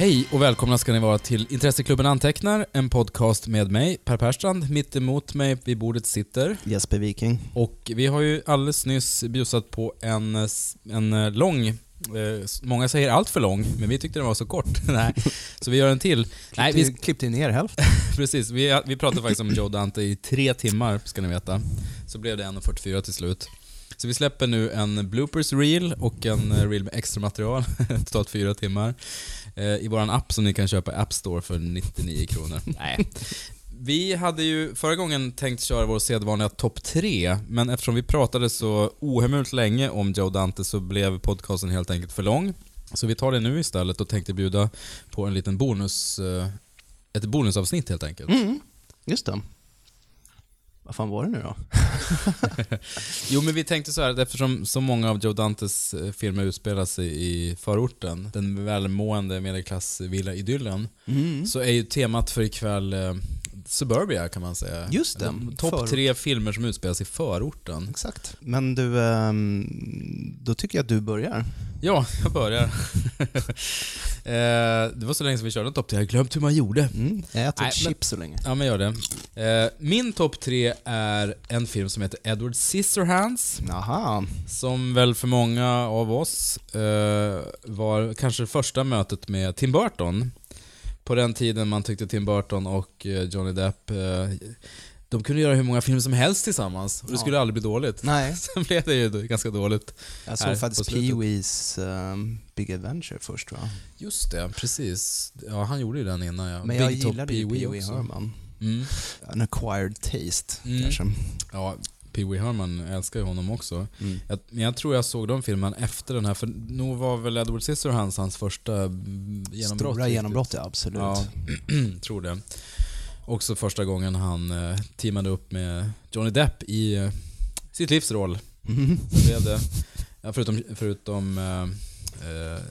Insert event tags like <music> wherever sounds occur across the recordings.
Hej och välkomna ska ni vara till Intresseklubben Antecknar, en podcast med mig, Per Perstrand. Mitt emot mig vid bordet sitter Jesper Viking. och vi har ju alldeles nyss bjussat på en, en lång eh, Många säger allt för lång, men vi tyckte den var så kort. <laughs> Nej, så vi gör en till. Nej, vi, Klippte, klippte ner hälften. <laughs> precis. Vi, vi pratade faktiskt om Joe Dante i tre timmar, ska ni veta. Så blev det 1.44 till slut. Så vi släpper nu en bloopers reel och en eh, reel med extra material, <laughs> totalt fyra timmar, i våran app som ni kan köpa i App Store för 99 kronor. <laughs> Nej. Vi hade ju förra gången tänkt köra vår sedvanliga topp tre, men eftersom vi pratade så ohemult länge om Joe Dante så blev podcasten helt enkelt för lång. Så vi tar det nu istället och tänkte bjuda på en liten bonus, eh, ett bonusavsnitt helt enkelt. Mm, just det. Vad fan var det nu då? <laughs> Jo, men vi tänkte så här att eftersom så många av Joe Dantes eh, filmer utspelar sig i förorten, den välmående medelklassvilla-idyllen, Mm. så är ju temat för ikväll eh, Suburbia kan man säga. Just det, Topp tre filmer som utspelar sig i förorten. Exakt. Men du, ehm, då tycker jag att du börjar. Ja, jag börjar. <laughs> eh, det var så länge sedan vi körde en topp tre, jag har glömt hur man gjorde. Mm. Jag äter Nej, chips så länge. Ja, men gör det. Eh, min topp tre är en film som heter Edward Scissorhands. Jaha. Som väl för många av oss eh, var kanske första mötet med Tim Burton. På den tiden man tyckte Tim Burton och Johnny Depp, de kunde göra hur många filmer som helst tillsammans och det skulle aldrig bli dåligt. Nej, <laughs> Sen blev det ju ganska dåligt. jag såg faktiskt. Pee-Wees ehm, Big Adventure först va? Just det, precis. Ja, han gjorde ju den innan ja. Men jag Big Top gillade ju Pee-wee Pee-Wee. Herman. Mm. An acquired taste Mm. kanske. Ja, Pee Wee Herman älskar ju honom också. Mm. Jag, men jag tror jag såg de filmen efter den här, för nog var väl Edward Scissorhands hans första genombrott? Stora genombrott, ja absolut. Ja, <clears throat> tror det. Också första gången han eh, teamade upp med Johnny Depp i eh, sitt livs roll. Mm. Blev det, ja, förutom, förutom eh, eh,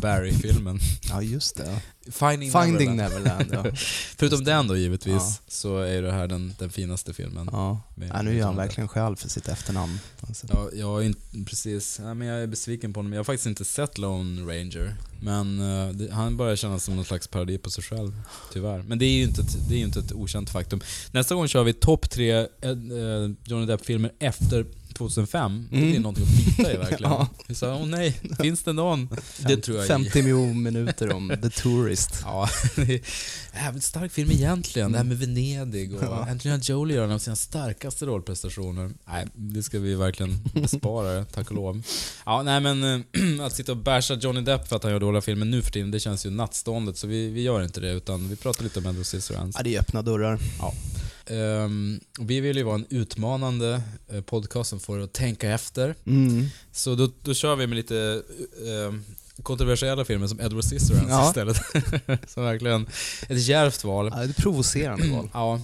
Barry-filmen. ja, just det. Finding, Finding Neverland. Neverland, ja. <laughs> Förutom den då givetvis, Ja. så är det här den, den finaste filmen. ja. med- ja nu gör han verkligen skäl för sitt efternamn. Alltså. Ja, jag har inte, precis. Ja, men jag är besviken på honom. Jag har faktiskt inte sett Lone Ranger. Men eh, det, han börjar kännas som någon slags parodi på sig själv, tyvärr. Men det är ju inte ett, det är inte ett okänt faktum. Nästa gång kör vi topp tre eh, Johnny Depp-filmer efter 2005. Det blir Mm. någonting att bita i verkligen. <laughs> Ja. Vi sa, åh nej, finns det någon? Det tror jag 50 miljoner minuter om The Tourist. <laughs> Ja, det är jävligt stark film egentligen. Det här med Venedig och Ja. Angelina Jolie gör en av sina starkaste rollprestationer. Nej, det ska vi verkligen bespara, tack och lov. Ja, nej men eh, <clears throat> att sitta och basha Johnny Depp för att han gör dåliga filmer nu för tiden, det känns ju nattståndet. Så vi, vi gör inte det, utan vi pratar lite om Edward Scissorhands. Ja, det är öppna dörrar. Ehm, och vi vill ju vara en utmanande eh, podcast som får att tänka efter. Mm. Så då, då kör vi med lite eh, kontroversiella filmer som Edward Scissorhands Ja. istället. <laughs> som verkligen ett djärvt val. Ja, ett provocerande val. <clears throat> Ja.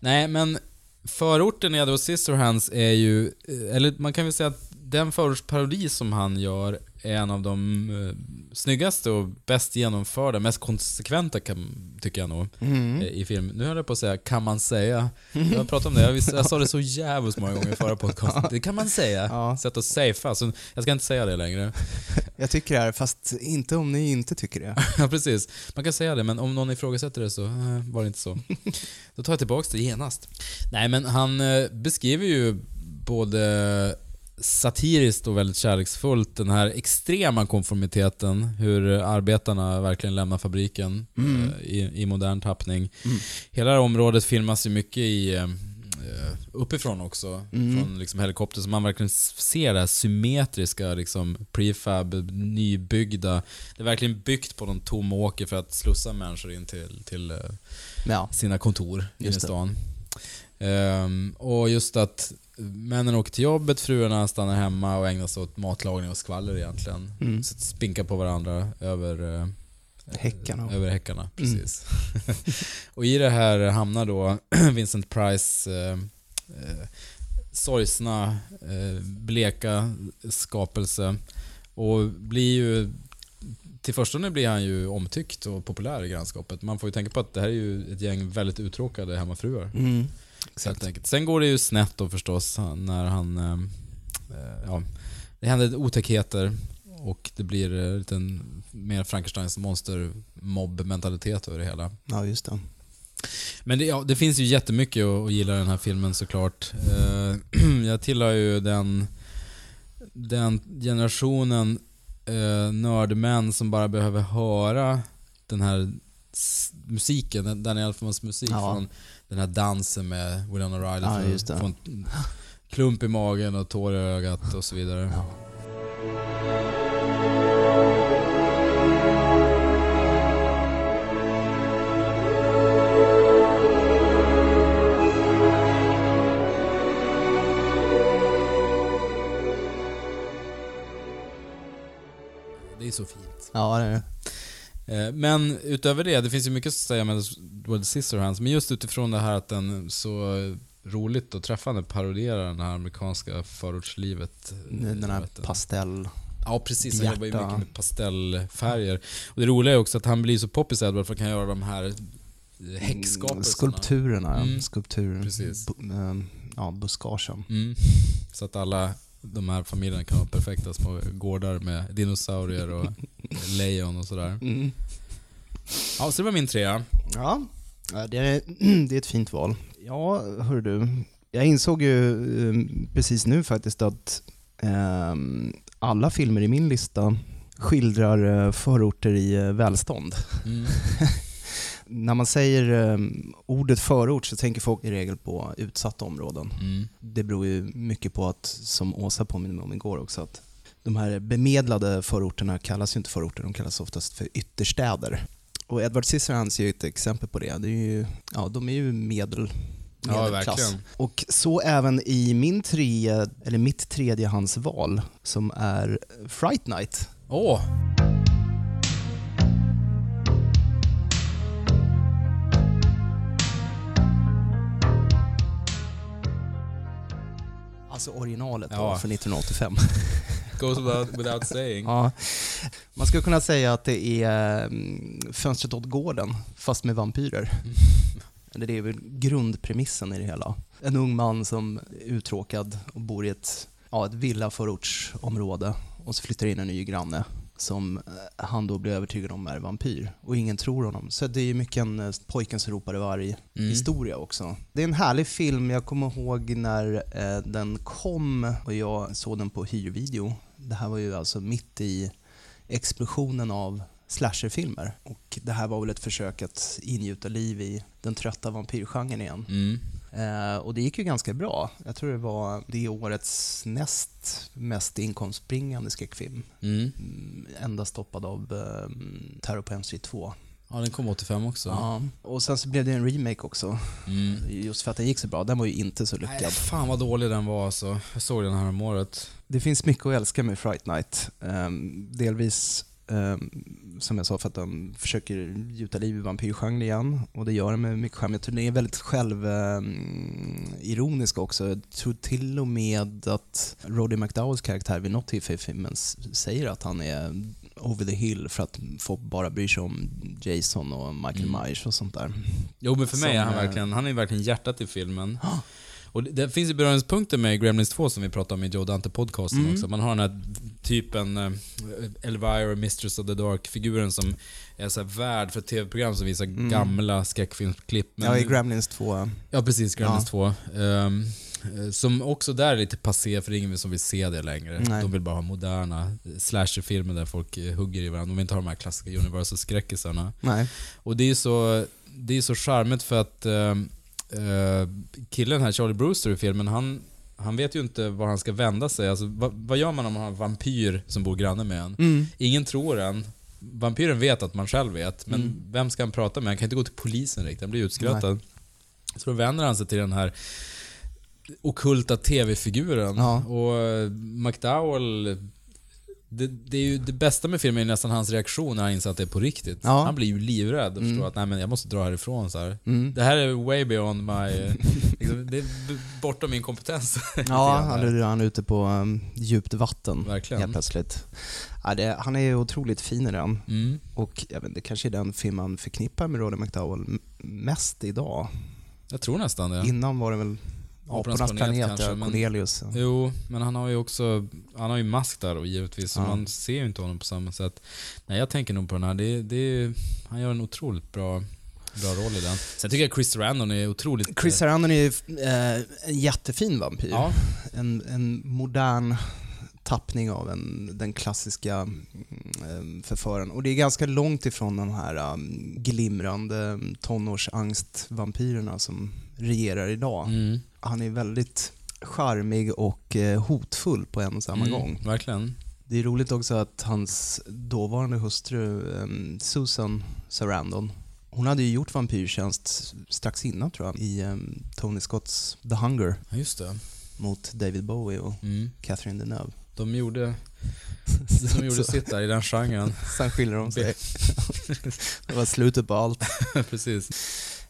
Nej, men förorten i Edward Scissorhands är ju, eh, eller man kan väl säga att den förortsparodi som han gör är en av de eh, snyggaste och bäst genomförda, mest konsekventa kan, tycker jag nog, Mm. eh, i film. Nu höll jag på att säga, kan man säga? Jag har pratat om det, jag, <laughs> jag sa det så jävligt många gånger i förra podcasten. Det kan man säga. Ja, Sätt att safea, så jag ska inte säga det längre. <laughs> jag tycker det, här, fast inte om ni inte tycker det. <laughs> Ja, precis. Man kan säga det, men om någon ifrågasätter det så eh, var det inte så. Då tar jag tillbaka det genast. Nej, men han eh, beskriver ju både satiriskt och väldigt kärleksfullt den här extrema konformiteten, hur arbetarna verkligen lämnar fabriken Mm. eh, i, i modern tappning. Mm. Hela det här området filmas ju mycket i eh, uppifrån också, Mm. från liksom helikopter, så man verkligen ser det här symmetriska, liksom prefab, nybyggda. Det är verkligen byggt på någon tom åker för att slussa människor in till, till eh, Ja. sina kontor inne i Just det. Ehm, och just att männen åker till jobbet, fruarna stannar hemma och ägnar sig åt matlagning och skvaller egentligen. Mm. Så spinkar på varandra över eh, Häckarna. Över häckarna, Mm. precis. <laughs> och i det här hamnar då <clears throat> Vincent Price eh, eh, sorgsna, eh, bleka skapelse och blir ju till första nu blir han ju omtyckt och populär i grannskapet. Man får ju tänka på att det här är ju ett gäng väldigt uttråkade hemmafruar. Mm. Helt enkelt. Sen går det ju snett då förstås när han... eh, eh, ja, det händer otäckheter och det blir en liten mer Frankensteins monster-mobb-mentalitet över det hela. Ja, just det. Men det, ja, det finns ju jättemycket att, att gilla i den här filmen såklart. Eh, <clears throat> jag tillhör ju den, den generationen eh, nördmän som bara behöver höra den här musiken, Danny Elfmans musik Ja. från den här dansen med Winona Ryder Ja, för att få en klump i magen och tår i ögat och så vidare. Ja. Det är så fint. Ja, det är det. Eh, Men utöver det, det finns ju mycket att säga med Edward Scissorhands, men just utifrån det här att den så roligt och träffande parodierar det här amerikanska förortslivet. Den här pastell... Ja precis, han jobbar ju mycket med pastellfärger. Och det roliga är också att han blir så poppis Edward för att han kan göra de här eh, häxskapelserna. Skulpturerna, ja. Mm. Skulpturer. Precis. Bu- ehm, ja, buskagen. Mm. Så att alla de här familjerna kan ha perfekta små gårdar med dinosaurier och <laughs> lejon och sådär. Mm. Ja, så det var min trea. Ja, det är, <clears throat> det är ett fint val. Ja, hör du. Jag insåg ju eh, precis nu faktiskt att ehm, alla filmer i min lista skildrar eh, förorter i eh, välstånd. Mm. <laughs> När man säger eh, ordet förort så tänker folk i regel på utsatta områden. Mm. Det beror ju mycket på att, som Åsa påminner om igår också, att de här bemedlade förorterna kallas ju inte förorter, de kallas oftast för ytterstäder. Och Edward Scissorhands är ju ett exempel på det. det är ju, ja, de är ju medel, Ja, medelklass. verkligen. och så även i min tre, eller mitt tredjehandsval som är Fright Night. Åh! Alltså originalet Ja. från 1985. <laughs> Goes without, without saying. Ja, man skulle kunna säga att det är mm, Fönstret åt gården, fast med vampyrer. <laughs> Eller det är väl grundpremissen i det hela. En ung man som är uttråkad och bor i ett, ja, ett villaförortsområde och så flyttar in en ny granne som eh, han då blir övertygad om är vampyr och ingen tror honom. Så det är ju mycket en eh, pojken som ropade varg Mm. historia också. Det är en härlig film. Jag kommer ihåg när eh, den kom och jag såg den på hyrvideo. Det här var ju alltså mitt i explosionen av slasherfilmer. Och det här var väl ett försök att ingjuta liv i den trötta vampyrgenren igen. Mm. Eh, och det gick ju ganska bra. Jag tror det var det årets näst mest inkomstbringande skräckfilm. Mm. Mm, Endast stoppad av eh, Terror på Street 2. Ja, den kom 85 också. Ja. Och sen så blev det en remake också. Mm. Just för att den gick så bra. Den var ju inte så lyckad. Nej, fan vad dålig den var alltså. Jag såg den här om året. Det finns mycket att älska med Fright Night. Ehm, delvis, som jag sa, för att de försöker gjuta liv i vampyrgenren igen. Och det gör de med mycket charm. Jag tror den är väldigt självironisk också. Jag tror till och med att Roddy McDowells karaktär vid något tillfälle i filmen säger att han är over the hill för att folk bara bryr sig om Jason och Michael Mm. Myers och sånt där. Jo men för mig Som, är han eh, verkligen, han är verkligen hjärtat i filmen. <gasps> Och det, finns ju beröringspunkter med Gremlins 2 som vi pratade om i Joe Dante-podcasten Mm. också. Man har den här typen eh, Elvira, Mistress of the Dark-figuren som är så värd för tv-program som visar Mm. gamla skräckfilmsklipp. Men- Ja, i Gremlins 2. Ja, precis. Gremlins Ja. 2. Ehm, eh, som också där är lite passé, för det är ingen som vill se det längre. Nej. De vill bara ha moderna slasherfilmer där folk eh, hugger i varandra. De vill inte ha de här klassiska Universal-skräckisarna. Och det är så, det är så charmigt för att eh, killen här, Charlie Brewster i filmen, han, han vet ju inte var han ska vända sig. Alltså, vad, vad gör man om man har en vampyr som bor granne med en? Mm. Ingen tror en. Vampyren vet att man själv vet, men Mm. vem ska han prata med? Han kan inte gå till polisen riktigt, han blir utskrattad. Så då vänder han sig till den här okulta TV-figuren. Ja. Och eh, McDowell... Det, det, är ju, det bästa med filmen är nästan hans reaktion när han inser att det är på riktigt. Ja. Han blir ju livrädd och Mm. förstår att nej, men jag måste dra härifrån. Så här. Mm. Det här är way beyond my... eh, <laughs> liksom, det är bortom min kompetens. <laughs> Ja, han här. är, han är ute på um, djupt vatten Verkligen. helt plötsligt. Ja, det, han är ju otroligt fin i den. Mm. Och jag vet, det kanske är den film man förknippar med Roddy McDowell mest idag. Jag tror nästan det. Innan var det väl Apornas planet, ja, men, Cornelius. Jo, men han har ju också, han har ju mask där och givetvis, så Ja. man ser ju inte honom på samma sätt. Nej, jag tänker nog på den här. Det, det, han gör en otroligt bra, bra roll i den. Sen tycker jag Chris Sarandon är otroligt... Chris Sarandon är eh, en jättefin vampyr. Ja, En, en modern tappning av en, den klassiska mm, förföraren. Och det är ganska långt ifrån de här um, glimrande tonårsangstvampyrerna som regerar idag. mm, Han är väldigt charmig och eh, hotfull på en och samma mm, gång. Verkligen. Det är roligt också att hans dåvarande hustru em, Susan Sarandon, hon hade ju gjort vampyrtjänst strax innan tror jag, i em, Tony Scotts The Hunger just det. mot David Bowie och Mm. Catherine Deneuve. De gjorde, <laughs> de gjorde sitt där i den genren. <laughs> Sen skiljer de sig. <laughs> det var slutet på allt. Precis.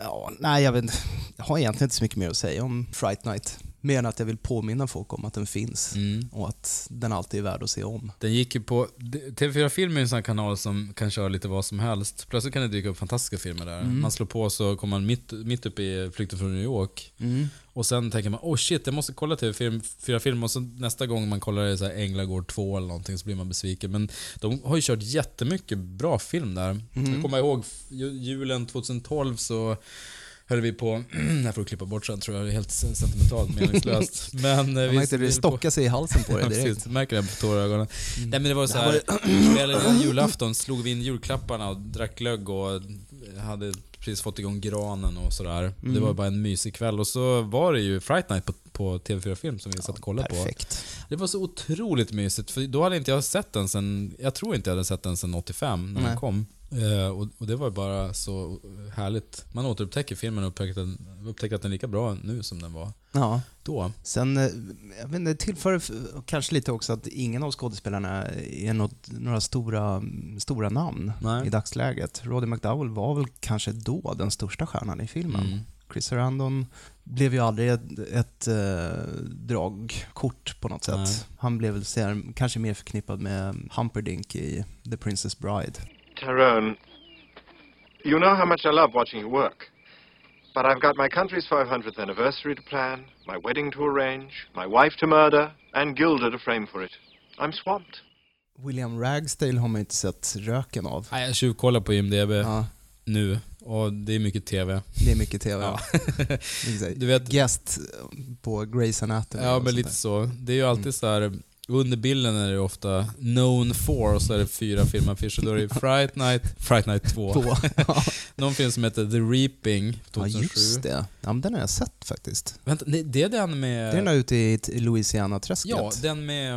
Ja, nej, jag, vet, inte. jag har egentligen inte så mycket mer att säga om Fright Night. Mer än att jag vill påminna folk om att den finns Mm. och att den alltid är värd att se om. Den gick ju på... TV4 Film är en sån kanal som kan köra lite vad som helst. Plötsligt kan det dyka upp fantastiska filmer där. Mm. Man slår på så kommer man mitt, mitt upp i Flykten från New York. Och sen tänker man oh shit, jag måste kolla TV4 Film och så nästa gång man kollar det så här Änglagård 2 eller någonting så blir man besviken. Men de har ju kört jättemycket bra film där. Mm. Jag kommer ihåg ju- julen 2012 så höll vi på, <clears throat> här får du klippa bort sen tror jag, det är helt sentimentalt meningslöst. <laughs> Men eh, vi- märkte det vi- stocka sig i halsen på <laughs> Ja, dig direkt. precis. Märker det på tårögonen. Mm. Nej men det var så Det här här, kvällen <clears throat> innan julafton slog vi in julklapparna och drack glögg och hade precis fått igång granen och sådär. Mm. Det var bara en mysig kväll och så var det ju Fright Night på, på TV4 Film som vi satt och kollade på. Perfekt. Det var så otroligt mysigt, för då hade inte jag sett den sen, jag tror inte jag hade sett den sen 85 när Nej. den kom. Eh, och, det var bara så härligt. Man återupptäcker filmen och upptäcker, att den, upptäcker att den är lika bra nu som den var Ja. då. Sen, eh, jag vet inte, tillför kanske lite också att ingen av skådespelarna är något, några stora, stora namn Nej. i dagsläget. Roddy McDowell var väl kanske då den största stjärnan i filmen. Mm. Chris Sarandon blev ju aldrig ett, ett eh, dragkort på något sätt. Nej. Han blev väl kanske mer förknippad med Humperdinck i The Princess Bride. Tyrone, you know how much I love watching you work. But I've got my country's 500th anniversary to plan, my wedding to arrange, my wife to murder, and Gilda to frame for it. I'm swamped. William Ragsdale har man inte sett röken av. Nej, jag tjuvkollar på IMDB Ja, nu och det är mycket TV. det är mycket TV. Ja. <laughs> Du vet- Guest på Grey's Anatomy. Ja, men lite där. så. Det är ju alltid Mm. så här. Under bilden är det ofta known for och så är det fyra filmaffischer. Då är det Fright Night, Fright Night 2. <laughs> Två. Ja. <laughs> Någon film som heter The Reaping, ja, 2007. just det. Ja, men den har jag sett faktiskt. Vänta, nej, det är den med... Det är den där ute i Louisiana-träsket. Ja, den med...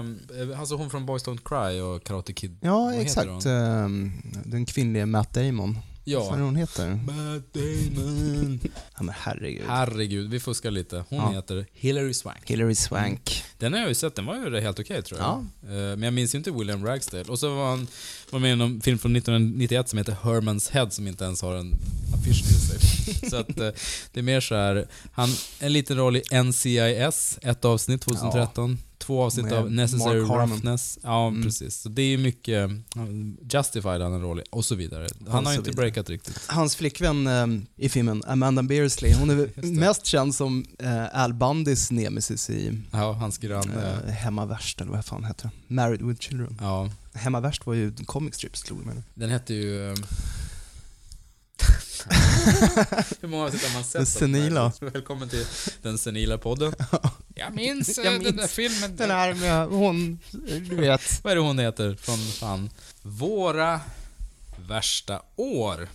eh, Alltså hon från Boys Don't Cry och Karate Kid. Ja, Vad exakt. Ehm, Den kvinnliga Matt Damon. Vad fan är Ja. hon heter? Matt <laughs> Damon. Ja, men herregud. Herregud, vi fuskar lite. Hon Ja. heter Hilary Swank. Hillary Swank. Den har jag ju sett, den var ju helt okej tror jag. Ja. Eh, Men jag minns ju inte William Ragsdale. Och så var han var med i någon film från 1991 som heter Herman's Head som inte ens har en affisch till sig. <laughs> så att eh, det är mer så här. han en liten roll i NCIS, ett avsnitt 2013. Två avsnitt av Necessary Mark. Roughness. Ja, Mm. precis. Så det är ju mycket, Justified han roll i, och så vidare. Han Och har inte vidare. breakat riktigt. Hans flickvän ehm, i filmen, Amanda Beersley, hon är <laughs> mest känd som eh, Al Bundys nemesis i Ja, hans granne. eh, Hemma Värst, eller vad fan heter det? Married with Children. Ja, Hemma Värst var ju comic strips, det mig. den hette ju... ehm, <laughs> Hur många avsnitt har man sett? Den senila. Välkommen till den senila podden. <laughs> Jag minns, Jag eh, den minns där filmen. Den här med hon, du vet. Vad är det hon heter från fan? Våra värsta år.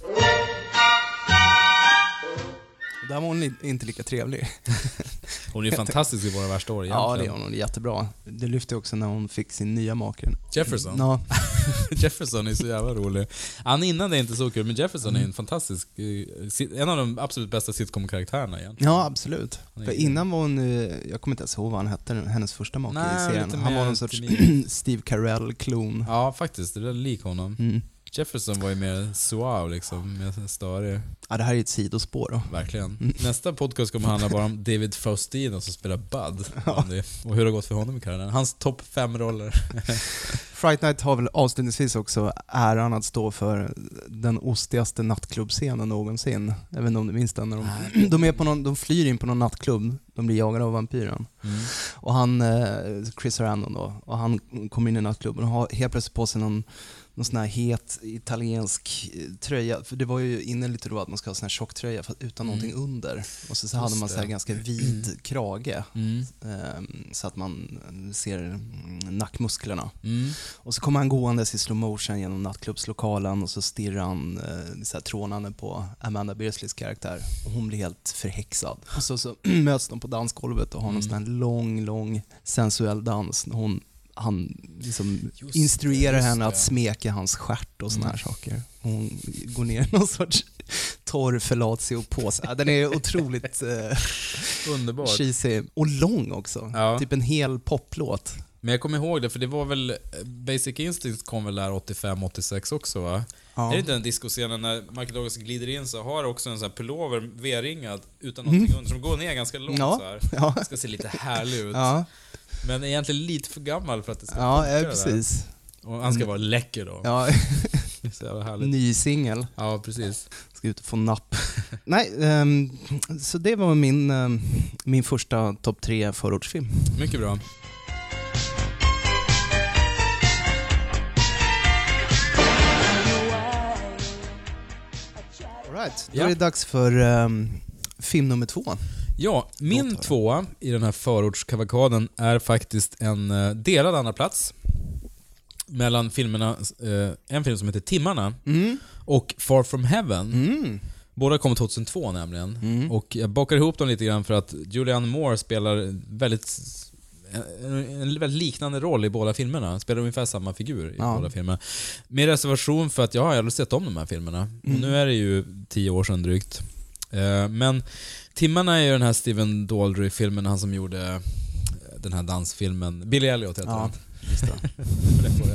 Där var hon inte lika trevlig. <laughs> Hon är fantastisk i Våra värsta år egentligen. Ja, det är hon. Hon är jättebra. Det lyfte också när hon fick sin nya make. Jefferson. Ja, <laughs> Jefferson är så jävla rolig. Han innan är inte så kul, men Jefferson är en fantastisk... eh, En av de absolut bästa sitcom-karaktärerna egentligen. ja absolut. För innan var hon, eh, jag kommer inte ens ihåg vad han hette, hennes första make Nej, i serien. Han var någon sorts. <clears throat> Steve Carell-klon. Ja, faktiskt. Det är lik honom. Mm. Jefferson var ju mer suave liksom, mer störig. Ja, det här är ett sidospår då. Verkligen. Mm. Nästa podcast kommer handla bara om David Faustino som spelar Bud. Bundy, Och hur det har gått för honom i karriären. Hans topp fem roller. <laughs> Fright Night har väl avslutningsvis också äran att stå för den ostigaste nattklubbscenen någonsin. Jag vet inte om du minns den? När de, de, är på någon, de flyr in på någon nattklubb. De blir jagade av vampyren. Mm. Och han, eh, Chris Sarandon då, och han kommer in i nattklubben och har helt plötsligt på sig någon, någon sån här het italiensk eh, tröja. För det var ju inne lite då att man ska ha sån här tjocktröja utan Mm. någonting under. Och så, så hade man så här ganska vid krage. Mm. ehm, så att man ser mm, nackmusklerna. Mm. Och så kommer han gåendes i slow motion genom nattklubbslokalen och så stirrar han eh, så här trånande på Amanda Bearsleys karaktär. Och hon blir helt förhäxad. Och så, så <clears throat> möts de på dansgolvet och har någon Mm. sån här lång, lång sensuell dans. Hon, han liksom Just instruerar det, henne det. att smeka hans stjärt och såna här Mm. saker. Och hon går ner i någon sorts torr fellatio-påse. Den är otroligt <laughs> eh, Underbart. cheesy. Och lång också. Ja. Typ en hel poplåt. Men jag kommer ihåg det, för det var väl... Basic Instinct kom väl där 85-86 också va? Ja. Är det inte den discoscenen när Michael Douglas glider in så har också en sån här pullover V-ringad utan Mm. någonting under, som går ner ganska långt Ja. så här. Ja. Ska se lite härlig ut. Ja, Men egentligen lite för gammal för att det ska ja funka där. precis. Och han ska vara läcker då. Ja, <laughs> ny singel. Ja, precis. Ska ut och få napp. Nej, ehm, så det var min, ehm, min första topp tre förortsfilm. Mycket bra. All right. Då Ja. är det dags för ehm, film nummer två. Ja, min tvåa i den här förortskavalkaden är faktiskt en eh, delad andra plats mellan filmerna, eh, en film som heter Timmarna Mm. och Far From Heaven. Mm. Båda kom 2002 nämligen. Mm. Och jag bakar ihop dem lite grann för att Julianne Moore spelar väldigt en, en väldigt liknande roll i båda filmerna. Spelar ungefär samma figur i Ja. båda filmerna. Med reservation för att jag har aldrig sett om de här filmerna. Mm. Och nu är det ju tio år sedan drygt. Eh, men Timmarna är ju den här Steven Daldry-filmen, han som gjorde eh, den här dansfilmen. Billy Elliot heter Ja, han. just det.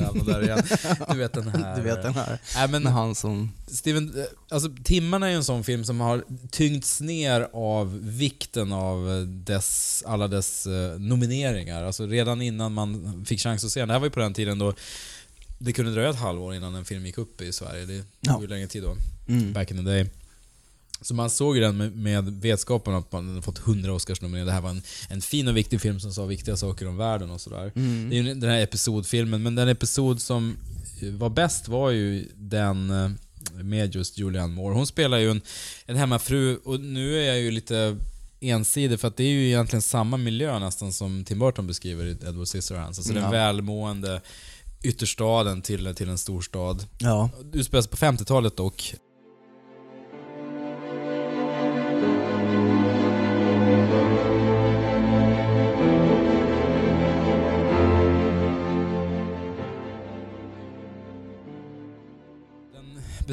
<laughs> Jag där igen. Du vet den här. Du vet den här. Nej, men Med han som... Steven, alltså Timmarna är ju en sån film som har tyngts ner av vikten av dess, alla dess eh, nomineringar. Alltså redan innan man fick chans att se den. Det här var ju på den tiden då det kunde dröja ett halvår innan en film gick upp i Sverige. Det Ja. tog ju längre tid då, Mm. back in the day. Så man såg ju den med, med vetskapen att man fått 100 Oscarsnomineringar. Det här var en, en fin och viktig film som sa viktiga saker om världen och sådär. Mm. Det är ju den här episodfilmen, men den episod som var bäst var ju den eh, med just Julianne Moore. Hon spelar ju en, en hemmafru och nu är jag ju lite ensidig för att det är ju egentligen samma miljö nästan som Tim Burton beskriver i Edward Scissorhands. Alltså den Ja. välmående ytterstaden till, till en storstad. Ja. Utspelar sig på 50-talet dock.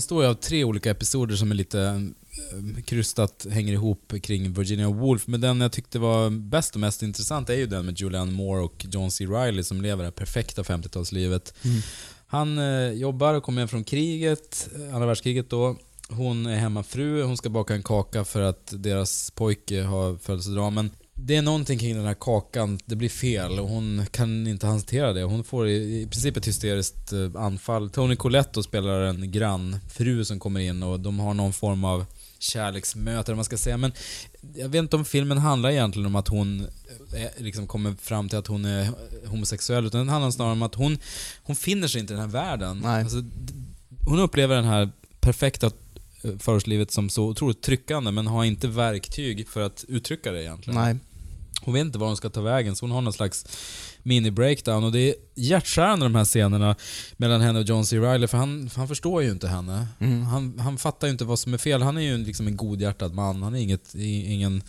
Består ju av tre olika episoder som är lite eh, krystat hänger ihop kring Virginia Woolf. Men den jag tyckte var bäst och mest intressant är ju den med Julianne Moore och John C. Reilly som lever det här perfekta 50-talslivet. Mm. Han eh, jobbar och kommer hem från kriget, eh, andra världskriget då. Hon är hemmafru, hon ska baka en kaka för att deras pojke har födelsedag. Men det är någonting kring den här kakan, det blir fel och hon kan inte hantera det. Hon får i, i princip ett hysteriskt eh, anfall. Tony Colletto spelar en grannfru som kommer in och de har någon form av kärleksmöte, eller man ska säga. Men jag vet inte om filmen handlar egentligen om att hon eh, liksom kommer fram till att hon är homosexuell, utan den handlar snarare om att hon, hon finner sig inte i den här världen. Nej. Alltså, hon upplever den här perfekta förortslivet som så otroligt tryckande, men har inte verktyg för att uttrycka det egentligen. Nej. Hon vet inte var hon ska ta vägen, så hon har någon slags mini-breakdown. Och det är hjärtskärande de här scenerna mellan henne och John C. Reilly, för han, han förstår ju inte henne. Mm. Han, han fattar ju inte vad som är fel. Han är ju liksom en godhjärtad man. Han är inget, ingen...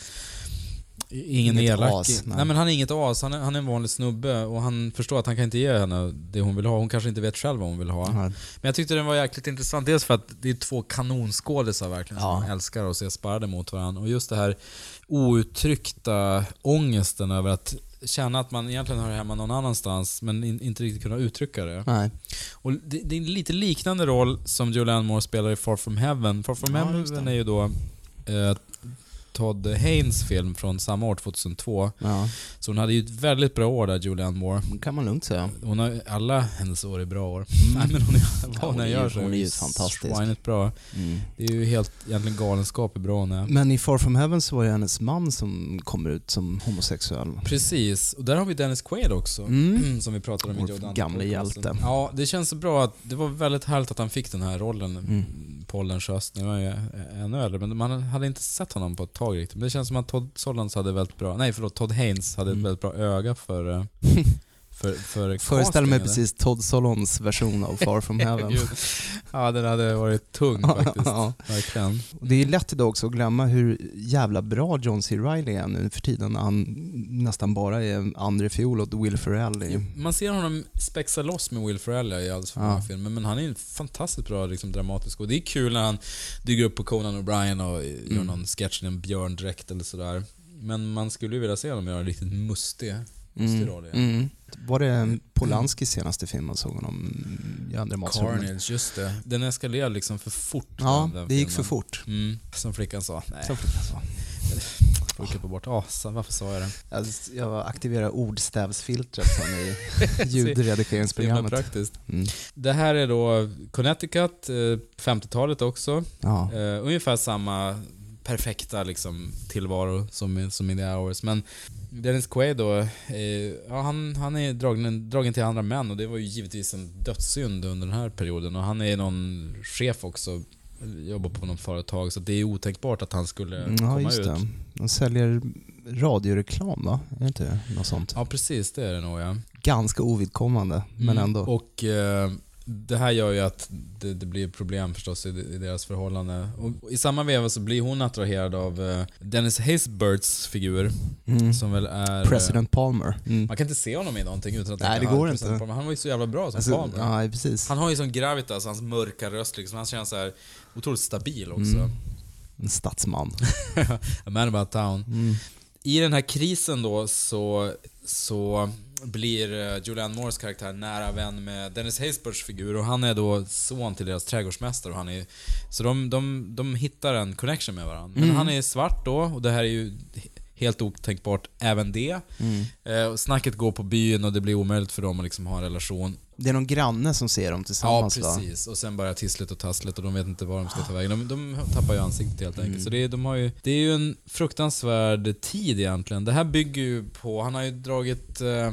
Ingen Inget elak. as, nej. nej. men han är inget as. Han är, han är en vanlig snubbe och han förstår att han kan inte ge henne det hon vill ha. Hon kanske inte vet själv vad hon vill ha. Ja. Men jag tyckte den var jäkligt intressant. Dels för att det är två kanonskådisar verkligen Ja. som man älskar att se sparrade mot varandra. Och just det här outtryckta ångesten över att känna att man egentligen hör hemma någon annanstans men in, inte riktigt kunna uttrycka det. Nej. Och det, det är en lite liknande roll som Julianne Moore spelar i Far From Heaven. Far From Ja, Heaven är ju då... Eh, Todd Haynes film från samma år, 2002. Ja, Så hon hade ju ett väldigt bra år där, Julianne Moore. det kan man lugnt säga. Hon har alla hennes år är bra år. <laughs> Nej men hon är, vad hon är gör så hon är ju fantastisk. Swinigt bra. Mm. Det är ju helt, egentligen galenskap hur bra hon är. Men i Far From Heaven så var det hennes man som kommer ut som homosexuell. Precis, och där har vi Dennis Quaid också. Mm. <clears throat> Som vi pratade om i Vår Joe Dante gamle hjälte. Ja, det känns så bra att det var väldigt härligt att han fick den här rollen Mm. På ålderns höst. Nu är jag ju ännu äldre, men man hade inte sett honom på ett tag riktigt. Men det känns som att Todd Solondz hade väldigt bra, nej förlåt, Todd Haynes hade ett Mm. väldigt bra öga för, eh, <laughs> för, för Föreställer mig castingen. precis Todd Solons version av Far From <laughs> Heaven. Ja, den hade varit tung faktiskt. Ja. Verkligen. Och Det är lätt idag också att glömma hur jävla bra John C. Reilly är nu för tiden när han nästan bara är andre fiol åt Will Ferrell. Man ser honom spexa loss med Will Ferrell i alldeles för Ja. många filmer, men han är ju fantastiskt bra liksom, dramatisk. Och det är kul när han dyker upp på Conan O'Brien och gör Mm. någon sketch i en björndräkt eller sådär. Men man skulle ju vilja se honom göra en riktigt mustig, roll igen. mm. Var det Polanskis senaste film man såg honom i andra matsrummet? Carnage, just det. Den eskalerade liksom för fort. Ja, den, den det gick filmen. för fort. Mm, som flickan sa. Nej, Så flickan sa. klippa bort. Så, varför sa jag det? Jag, jag aktiverar ordstävsfiltret som i <laughs> ljudredigeringsprogrammet. praktiskt. Mm. Det här är då Connecticut, eh, 50-talet också. Ja. Eh, ungefär samma perfekta liksom, tillvaro som, i- som i The Hours. Men Dennis Quaid då, eh, ja, han, han är dragen, dragen till andra män och det var ju givetvis en dödssynd under den här perioden. Och han är någon chef också, jobbar på något företag, så det är otänkbart att han skulle Mm, komma ja, just ut. det. De säljer radioreklam va? Är det inte? Något sånt? Ja, precis, det är det nog ja. Ganska ovidkommande, men Mm, ändå. Och eh, det här gör ju att det, det blir problem förstås i, i deras förhållande. Och I samma veva så blir hon attraherad av eh, Dennis Haysberts figur, Mm. som väl är... President Palmer. Mm. Man kan inte se honom i någonting utan att Nej, det går "Ah, inte." Palmer." Han var ju så jävla bra som Alltså, Palmer. ja, precis. Han har ju sån gravitas, hans mörka röst liksom. Han känns så här otroligt stabil också. Mm. En statsman. <laughs> A man about town. Mm. I den här krisen då så, så blir eh, Julianne Moores karaktär nära vän med Dennis Haysberts figur och han är då son till deras trädgårdsmästare. Och han är, så de, de, de hittar en connection med varandra. Men Mm. han är svart då och det här är ju helt otänkbart även det. Mm. Eh, snacket går på byn och det blir omöjligt för dem att liksom ha en relation. Det är någon granne som ser dem Ja, tillsammans va? precis. Och sen börjar tisslet och tasslet och de vet inte var de ska ta vägen. De, de tappar ju ansiktet helt enkelt. Mm. Så det de har ju, det är ju en fruktansvärd tid egentligen. Det här bygger ju på, han har ju dragit eh,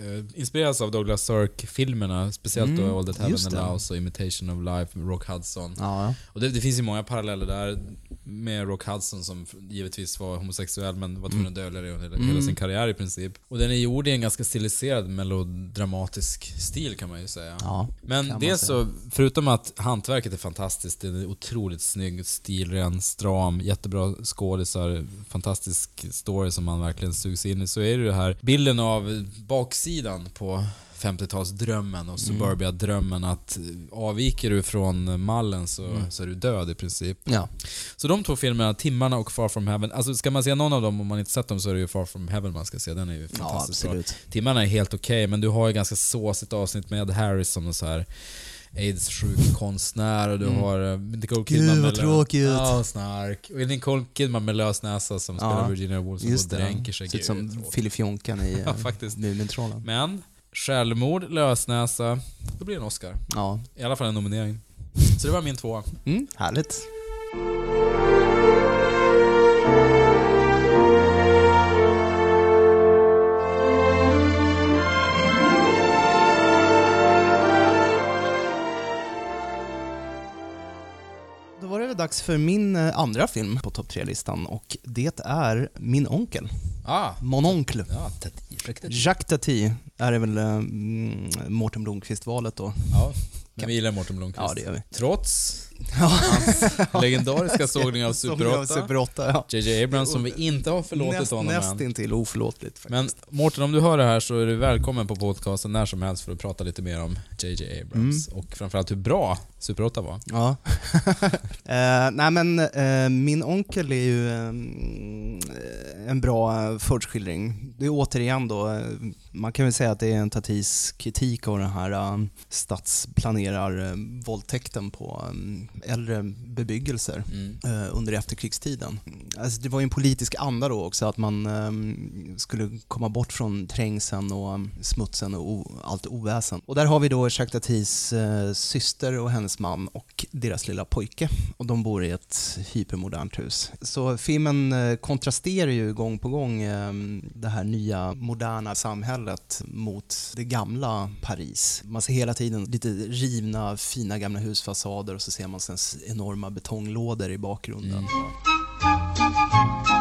eh, inspirerats av Douglas Sirk-filmerna, speciellt Mm, då All That Heaven. Allows och Imitation of Life med Rock Hudson. Ja, Och det, det finns ju många paralleller där med Rock Hudson som givetvis var homosexuell men var tvungen att dölja det hela, hela Mm. sin karriär i princip. Och den är gjord i en ganska stiliserad melodramatisk stil kan man ju säga. ja. Men det så, förutom att hantverket är fantastiskt, det är otroligt snygg, stilren, stram, jättebra skådisar, fantastisk story som man verkligen sugs in i, så är det det här bilden av baksidan på 50-talsdrömmen och suburbia-drömmen att avviker du från mallen så, Mm. så är du död i princip. ja. Så de två filmerna, Timmarna och Far From Heaven, alltså ska man se någon av dem om man inte sett dem så är det ju Far From Heaven man ska se, den är ju ja fantastiskt bra. absolut. Timmarna är helt okej, men du har ju ganska såsigt avsnitt med Harris som en så här aids-sjuk konstnär och du Mm. har uh, Nicole Gud, Kidman vad lö- tråkigt. Ja, snark. Och Nicole Kidman med lös näsa som Ja, spelar Virginia Woolf som Just det. dränker sig. Ser ut Gud, som. Filifjonkan i <laughs> Ja, eh, faktiskt. Mumintrollen. Men, självmord, lösnäsa, då blir det en Oscar. Ja. I alla fall en nominering. Så det var min tvåa. Mm, härligt. Dags för min eh, andra film på topp tre-listan och det är Min onkel, Ah, Mon oncle. ja, Tati. Jacques Tati är det väl eh, mm, Mårten Blomqvist-valet då. Ja, men vi gillar Mårten Blomqvist. Ja, det gör vi. Trots hans <laughs> legendariska sågning av Super 8. Super 8 ja. JJ Abrams som vi inte har förlåtit Näst, honom. Nästintill oförlåtligt faktiskt. Men Mårten, om du hör det här så är du välkommen på podcasten när som helst för att prata lite mer om JJ Abrams. Mm. Och framförallt hur bra Super 8 var. Ja. <laughs> eh, nej men eh, min onkel är ju eh, en bra förskildring. Det är återigen då eh, Man kan väl säga att det är en Tatis kritik av den här uh, stadsplanerar-våldtäkten på um, äldre bebyggelser Mm. uh, under efterkrigstiden. Alltså det var ju en politisk anda då också att man um, skulle komma bort från trängseln och um, smutsen och allt oväsen. Och där har vi då Jacques Tatis uh, syster och hennes man och deras lilla pojke. Och de bor i ett hypermodernt hus. Så filmen eh, kontrasterar ju gång på gång eh, det här nya moderna samhället mot det gamla Paris. Man ser hela tiden lite rivna, fina gamla husfasader och så ser man sen enorma betonglådor i bakgrunden. Mm.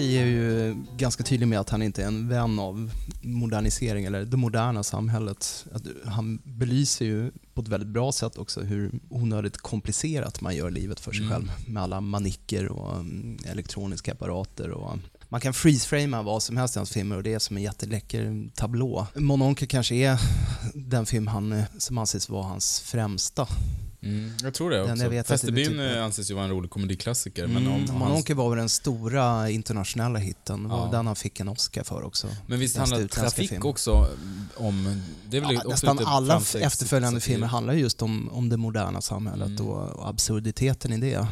Tati är ju ganska tydlig med att han inte är en vän av modernisering eller det moderna samhället. Att han belyser ju på ett väldigt bra sätt också hur onödigt komplicerat man gör livet för sig Mm. själv med alla manicker och mm, elektroniska apparater och man kan freeze-framea vad som helst i hans filmer och det är som en jätteläcker tablå. Mononcle kanske är den film han, som anses vara hans främsta. Mm, jag tror det också. jag eh, anses ju vara en rolig komediklassiker, men om Mm, hans... Var väl den stora internationella hitten. Det var Ja. den han fick en Oscar för också. Men visst handlar Trafik film. också om... Det är väl Ja, nästan alla efterföljande filmer handlar ju just om, om det moderna samhället Mm. och absurditeten i det.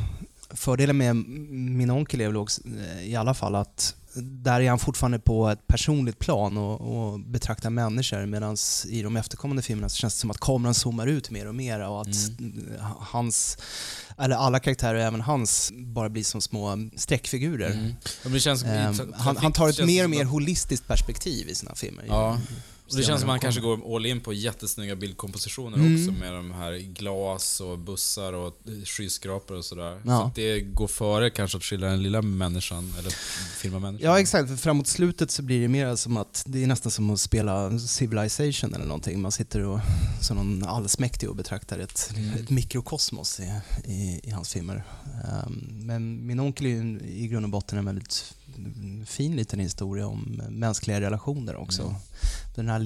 Fördelen med min onkel är eh, i alla fall att där är han fortfarande på ett personligt plan och, och betraktar människor medan i de efterkommande filmerna så känns det som att kameran zoomar ut mer och mer och att Mm. hans, eller alla karaktärer, även hans, bara blir som små streckfigurer. Mm. Känns, Trafik han, han tar ett mer och mer holistiskt perspektiv i sina filmer. Ja. Och det känns som han Senare kanske går all in på jättesnygga bildkompositioner Mm. också med de här glas och bussar och skyskrapor och sådär. Ja. Så det går före kanske att skildra den lilla människan, eller filma människan. Ja exakt, för framåt slutet så blir det mer som att det är nästan som att spela Civilization eller någonting. Man sitter och, som någon allsmäktig och betraktar ett, Mm. ett mikrokosmos i, i, i hans filmer. Ehm, men min onkel är ju i grund och botten en väldigt fin liten historia om mänskliga relationer också. Mm. Den här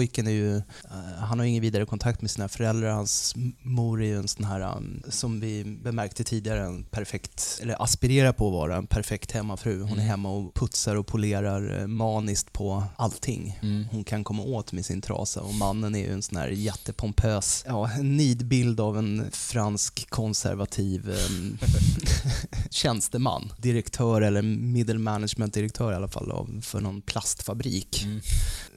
lillpojken är ju, eh, han har ingen vidare kontakt med sina föräldrar. Hans mor är ju en sån här, um, som vi bemärkte tidigare, en perfekt, eller aspirerar på att vara en perfekt hemmafru. Hon är Mm. hemma och putsar och polerar eh, maniskt på allting Mm. hon kan komma åt med sin trasa. Och mannen är ju en sån här jättepompös, ja, <laughs> en nidbild av en fransk konservativ em, <laughs> tjänsteman. Direktör eller middle management-direktör i alla fall av, för någon plastfabrik. Mm.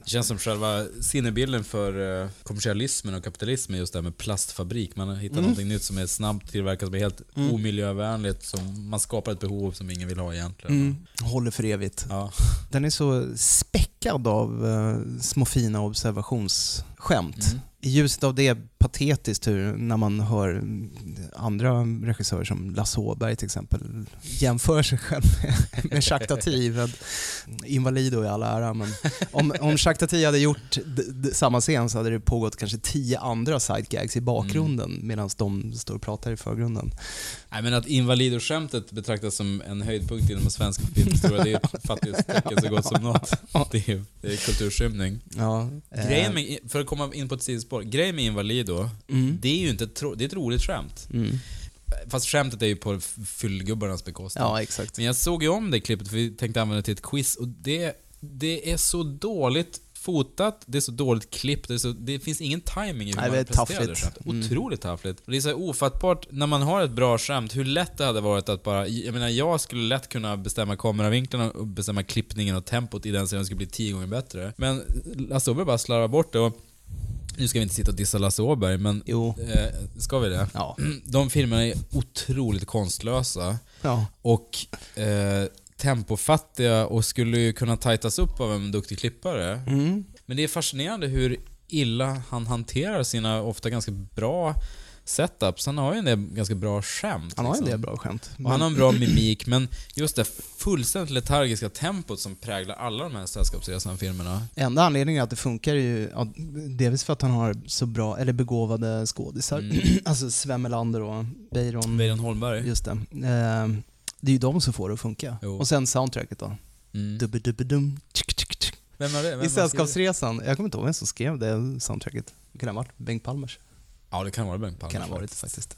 Det känns som själva sinnebilden för eh, kommersialismen och kapitalismen, just det här med plastfabrik. Man har hittat Mm. någonting nytt som är snabbt tillverkat, som är helt Mm. omiljövänligt, som man skapar ett behov som ingen vill ha egentligen. Mm. Håller för evigt. Ja. Den är så späckad av eh, små fina observationsskämt. Mm. I ljuset av det patetiskt hur, när man hör andra regissörer som Lasse Åberg till exempel jämför sig själv med, <laughs> med Tati. Invalido i all ära, men om, om Tati hade gjort d- d- samma scen så hade det pågått kanske tio andra sidegags i bakgrunden Mm. medan de står och pratar i förgrunden. Nej men att Invalidoskämtet betraktas som en höjdpunkt inom svensk filmhistoria, det är ett <laughs> fattighetstecken så gott som något. Det är, det är kulturskymning. Ja, eh, Grejen med, för att komma in på ett sidospår, grejen med Invalido, mm, det är ju inte ett, det är ett roligt skämt. mm. Fast skämtet är ju på fyllgubbarnas bekostnad. Ja, exakt. Men jag såg ju om det klippet för vi tänkte använda det till ett quiz och det, det är så dåligt fotat, det är så dåligt klippt, det, så, det finns ingen timing i hur Nej, det man presenterar det taffligt. skämtet. Mm. Otroligt taffligt. Och det är så ofattbart, när man har ett bra skämt, hur lätt det hade varit att bara... Jag menar, jag skulle lätt kunna bestämma kameravinklarna och bestämma klippningen och tempot i den scenen skulle bli tio gånger bättre. Men Lasse Åberg bara slarvar bort det och... Nu ska vi inte sitta och dissa Lasse Åberg, men... Jo. Eh, ska vi det? Ja. <clears throat> De filmerna är otroligt konstlösa ja. och eh, tempofattiga och skulle ju kunna tajtas upp av en duktig klippare. Mm. Men det är fascinerande hur illa han hanterar sina ofta ganska bra setups. Han har ju en del ganska bra skämt. Han har en liksom. del bra skämt. Och han har en bra mimik, men just det fullständigt letargiska tempot som präglar alla de här Sällskapsresan-filmerna. Enda anledningen att det funkar är ju ja, delvis för att han har så bra, eller begåvade skådisar. Mm. <clears throat> alltså Sven Melander och Weiron. Weiron Holmberg. Just det. Eh, det är ju de som får det att funka. Jo. Och sen soundtracket då. Mm. Dubbe-dubbe-dum, tsk, tsk, tsk. Vem var det? Vem I? Sällskapsresan, jag kommer inte ihåg vem som skrev det soundtracket. Det kan ha varit Bengt Palmers. Ja, det kan vara Bengt Palmer. Kan ha varit faktiskt.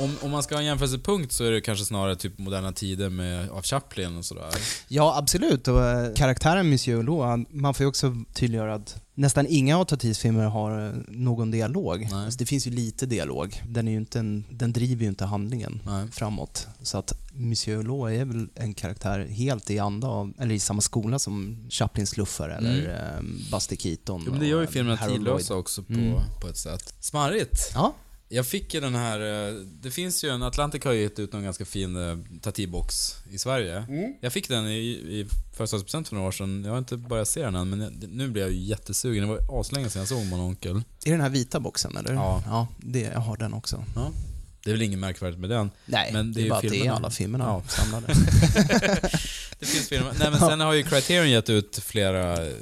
Om, om man ska ha en jämförelsepunkt så är det kanske snarare typ Moderna Tider med, av Chaplin och sådär. Ja, absolut. Och eh, karaktären Monsieur Hulot, man får ju också tydliggöra att nästan inga av Tatis filmer har eh, någon dialog. Alltså, det finns ju lite dialog. Den, är ju inte en, den driver ju inte handlingen Nej. framåt. Så att Monsieur Hulot är väl en karaktär helt i anda av, eller i samma skola som Chaplins luffare eller eh, Buster Keaton. Mm. Jo, men det gör ju filmerna tidlösa också på, Mm. på ett sätt. Smarrigt. Ja, Jag fick ju den här, eh, det finns ju en, Atlantic har ju gett ut någon ganska fin eh, Tati-box i Sverige. Mm. Jag fick den i, i födelsedagspresent för några år sedan. Jag har inte börjat se den än, men jag, nu blir jag ju jättesugen. Det var aslänge sedan jag såg Mononkel. är det den här vita boxen eller? Ja. Ja, det, jag har den också. Det är väl inget märkvärdigt med den. Nej, Men det det är är ju bara att det är filmerna. alla filmerna Ja. <laughs> samlade. <laughs> Det finns filmer. Nej men sen har ju Criterion gett ut flera eh,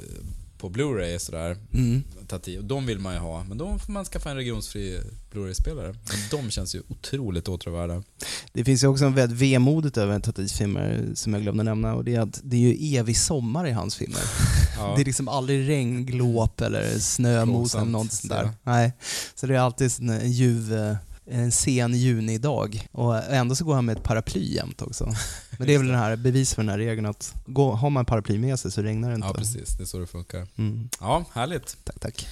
på Blu-ray sådär. Mm. Tati, och de vill man ju ha. Men då får man skaffa en regionsfri Blu-ray-spelare. De känns ju otroligt åtråvärda. Det finns ju också en väldigt vemodigt över Tatis filmer som jag glömde nämna och det är att det är ju evig sommar i hans filmer. <laughs> Ja. Det är liksom aldrig regn, glåp eller snömos eller något sånt så. där. Nej. Så det är alltid en ljuv, eh, en sen junidag och ändå så går han med ett paraply jämt också. <laughs> Men det är väl den här bevis för den här regeln att gå, har man paraply med sig så regnar det inte. ja, precis. Det är så det funkar. Mm. Ja, härligt. Tack, tack.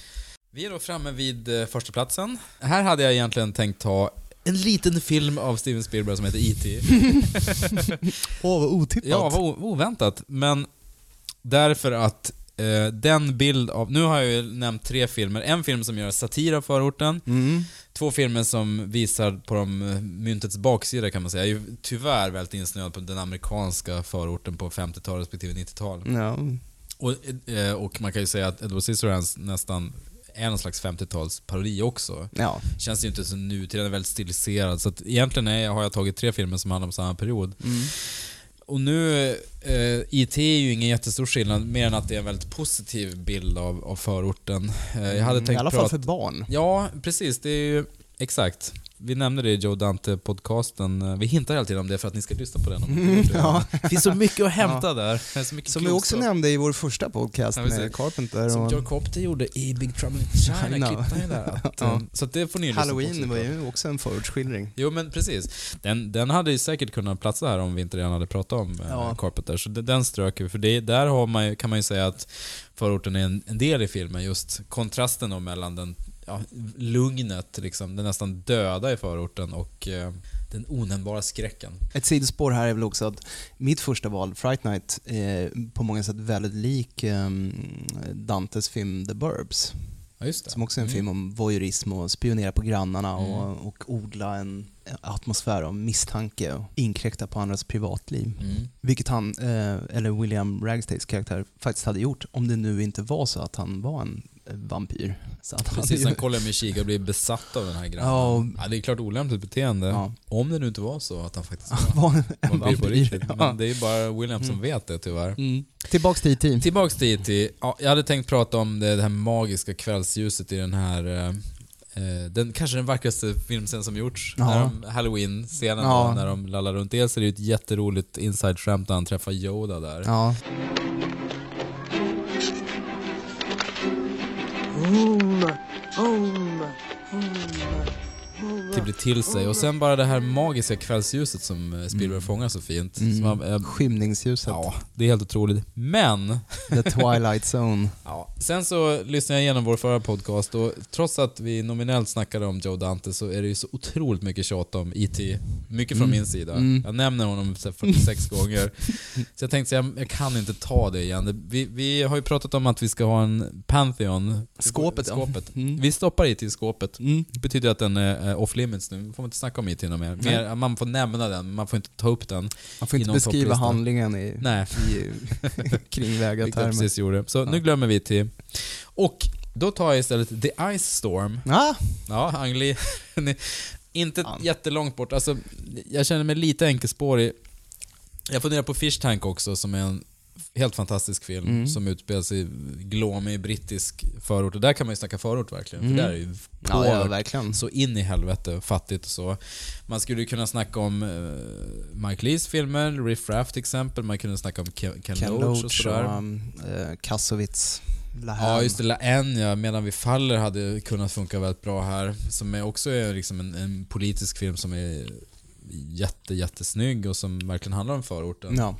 Vi är då framme vid eh, första platsen. Här hade jag egentligen tänkt ta en liten film av Steven Spielberg som heter E.T. <laughs> Åh, vad otippat. Ja, vad oväntat. Men därför att eh, den bild av... Nu har jag ju nämnt tre filmer. En film som gör satir av förorten. Mm. Två filmer som visar på de, eh, myntets baksida kan man säga. Jag är ju tyvärr väldigt insnöad på den amerikanska förorten på 50-tal respektive 90-tal. Ja. Och, eh, och man kan ju säga att Edward Scissorhands nästan är någon slags 50-tals parodi också. ja. Känns ju inte så nutid, den är väldigt stiliserad. Så att egentligen är, har jag tagit tre filmer som handlar om samma period. Mm. Och nu, eh, IT är ju ingen jättestor skillnad, mer än att det är en väldigt positiv bild av, av förorten. Eh, jag hade Mm, tänkt I alla fall för barn. Ja, precis. Det är ju... Exakt. Vi nämnde det i Joe Dante-podcasten. Vi hintar hela tiden om det för att ni ska lyssna på den. Om det. Ja. Det finns så mycket att <laughs> hämta där. Det är så mycket Som vi också nämnde i vår första podcast Ja, med Carpenter. Som och John Carpenter gjorde i Big Trouble in China, där. <laughs> Att, Ja. eh, Så det får ni lyssna på Halloween var ju också en förortsskildring. Jo men precis. Den, den hade ju säkert kunnat platsa här om vi inte redan hade pratat om ja. Ja. Carpenter. Så den strök vi. För det, där har man, kan man ju säga att förorten är en, en del i filmen. Just kontrasten då mellan den, ja, lugnet, liksom, den nästan döda i förorten och eh, den onämnbara skräcken. Ett sidospår här är väl också att mitt första val, Fright Night, är på många sätt väldigt lik ehm, Dantes film The Burbs. Ja, det. Som också är en Mm. film om voyeurism och spionera på grannarna och, och odla en atmosfär av misstanke och inkräkta på andras privatliv. Mm. Vilket han, eh, eller William Ragstays karaktär, faktiskt hade gjort om det nu inte var så att han var en eh, vampyr. Så att Precis, han kollar med kikare och blir besatt av den här grannen. Ja, och- Ja, det är klart olämpligt beteende. Ja. Om det nu inte var så att han faktiskt <laughs> var en vampyr på vampyr. riktigt. Ja. Men det är ju bara William som vet det tyvärr. Mm. Tillbaks till E.T. Tillbaks till E.T. Ja, jag hade tänkt prata om det, det här magiska kvällsljuset i den här eh, eh, den, kanske den vackraste filmscenen som gjorts. Ja. Halloween-scenen Ja. när de lallar runt. Dels är det ju ett jätteroligt inside-skämt när han träffar Yoda där. Ja. Om. Om. Om. Blir till sig. Och sen bara det här magiska kvällsljuset som eh, Spielberg fångar så fint. Mm. Som han, eh, Skymningsljuset. ja, det är helt otroligt. Men <laughs> The Twilight Zone. <laughs> Ja. Sen så lyssnade jag igenom vår förra podcast och trots att vi nominellt snackade om Joe Dante så är det ju så otroligt mycket tjat om E.T. Mycket från Mm. min sida. Mm. Jag nämner honom så här 46 <laughs> gånger. Så jag tänkte jag, jag kan inte ta det igen. Vi, vi har ju pratat om att vi ska ha en Pantheon. Skåpet, ja. skåpet. Mm. Vi stoppar E.T. i skåpet. Mm. Det betyder att den är eh, off limits nu. Får inte snacka om E.T. något mer. mer. Man får nämna den, man får inte ta upp den. Man får inte beskriva handlingen i, Nej. i <laughs> kringväga jag termer. precis gjorde. Så nu Ja. glömmer vi E.T. Och då tar jag istället The Ice Storm. Ah, Ja, Angli. <laughs> Inte Fan. jättelångt bort. Alltså, jag känner mig lite enkelspårig. Jag funderar på Fish Tank också, som är en helt fantastisk film Mm. som sig i glåmig brittisk förort. Och där kan man ju snacka förort verkligen. Mm. För där är ju Ja, ja, verkligen. så in i helvete fattigt och så. Man skulle ju kunna snacka om eh, Mike Lees filmer, Riff Raff till exempel. Man kunde snacka om Ken, Ken, Ken Loach och sådär. och um, eh, Kassovitz, Lahan. Ja, just det. La En, ja. Medan vi faller hade kunnat funka väldigt bra här. Som är också är liksom en, en politisk film som är jätte, jättesnygg och som verkligen handlar om förorten. Ja,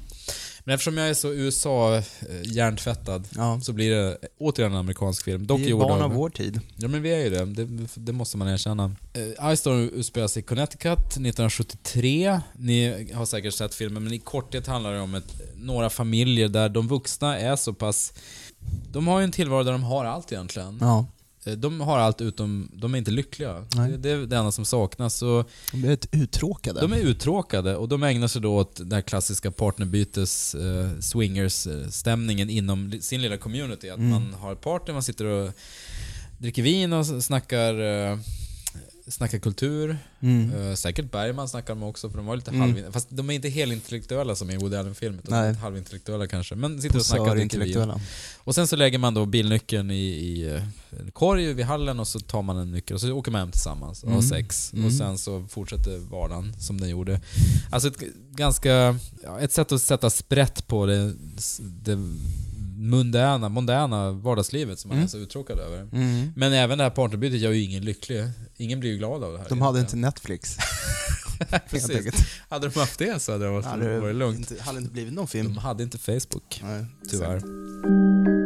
Men eftersom jag är så USA-hjärntvättad ja. så blir det återigen en amerikansk film. Dock Vi är barn av... vår tid. Ja men vi är ju det, det, det måste man erkänna. Uh, Ice Storm utspelar sig i Connecticut 1973. Ni har säkert sett filmen, men i korthet handlar det om ett, några familjer där de vuxna är så pass... De har ju en tillvaro där de har allt egentligen. Ja, Eh, De har allt utom, de är inte lyckliga. Det, det är det enda som saknas. Så de rätt uttråkade. de är uttråkade och de ägnar sig då åt den här klassiska partnerbytes, eh, swingers-stämningen inom sin lilla community. Att Mm. man har ett party, man sitter och dricker vin och snackar, eh, snackar kultur. Mm. Eh, säkert Bergman snackar de också, för de var lite Mm. halv... Fast de är inte helintellektuella som i Woody Allen-film, utan Nej. halvintellektuella kanske. Men sitter och snackar intellektuella. Och sen så lägger man då bilnyckeln i, i eh, en korg vid hallen och så tar man en nyckel och så åker man hem tillsammans och har Mm. sex. Mm. Och sen så fortsätter vardagen som den gjorde. Alltså ett ganska... Ja, ett sätt att sätta sprätt på det, det mundäna, mondäna vardagslivet som man Mm. är så uttråkad över. Mm. Men även det här partnerbytet gör ju ingen lycklig. Ingen blir ju glad av det här. De hade inte. Netflix. <laughs> <laughs> Precis. Hade de haft det så hade det varit, Hade varit lugnt. Inte, hade inte blivit någon film. De hade inte Facebook, Nej, tyvärr. Och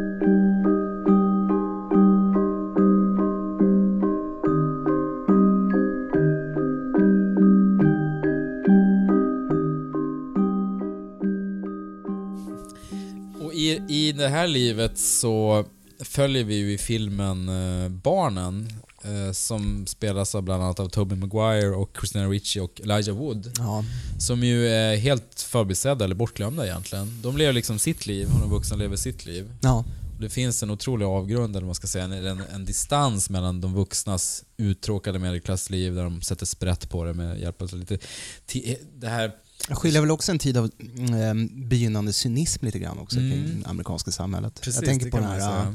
i, i det här livet så följer vi ju i filmen eh, barnen eh, som spelas av bland annat av Tobey Maguire och Christina Ricci och Elijah Wood. Ja. Som ju är helt förbisedda eller bortglömda egentligen. De lever liksom sitt liv och de vuxna lever sitt liv. ja. Och det finns en otrolig avgrund, eller man ska säga, en, en, distans mellan de vuxnas uttråkade medelklassliv där de sätter sprätt på det med hjälp av lite... Det här... Jag skiljer väl också en tid av mm, begynnande cynism lite grann också Mm. kring det amerikanska samhället. Precis, jag tänker på den här äh,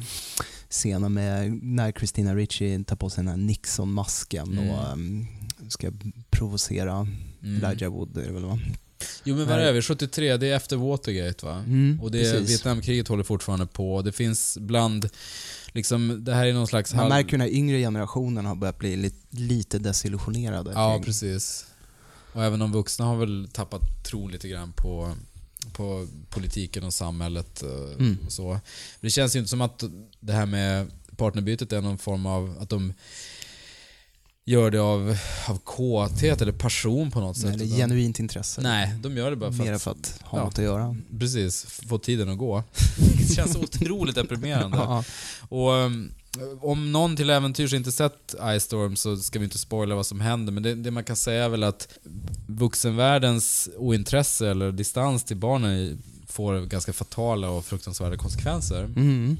scenen med när Christina Ricci tar på sig den här Nixon-masken Mm. och um, ska provocera Mm. Elijah Wood, är det väl va? Jo men vad är vi? 73, det är efter Watergate va? Mm, Och det, precis. Vietnamkriget håller fortfarande på. Det finns bland... Liksom, det här är någon slags... Man halv- märker ju när yngre generationen har börjat bli li, lite desillusionerade. Ja, kring- precis. Och även de vuxna har väl tappat tron lite grann på, på politiken och samhället eh, Mm. och så. Men det känns ju inte som att det här med partnerbytet är någon form av att de gör det av, av kåthet eller passion på något Nej, sätt. det är utan- genuint intresse. Nej, de gör det bara för Mer att, för att ha ja. något att göra. precis, få tiden att gå. <laughs> det känns otroligt deprimerande. <laughs> Ja. Och um, om någon till äventyrs inte sett Ice Storm så ska vi inte spoila vad som händer, men det, det man kan säga är väl att vuxenvärldens ointresse eller distans till barnen får ganska fatala och fruktansvärda konsekvenser. Mm.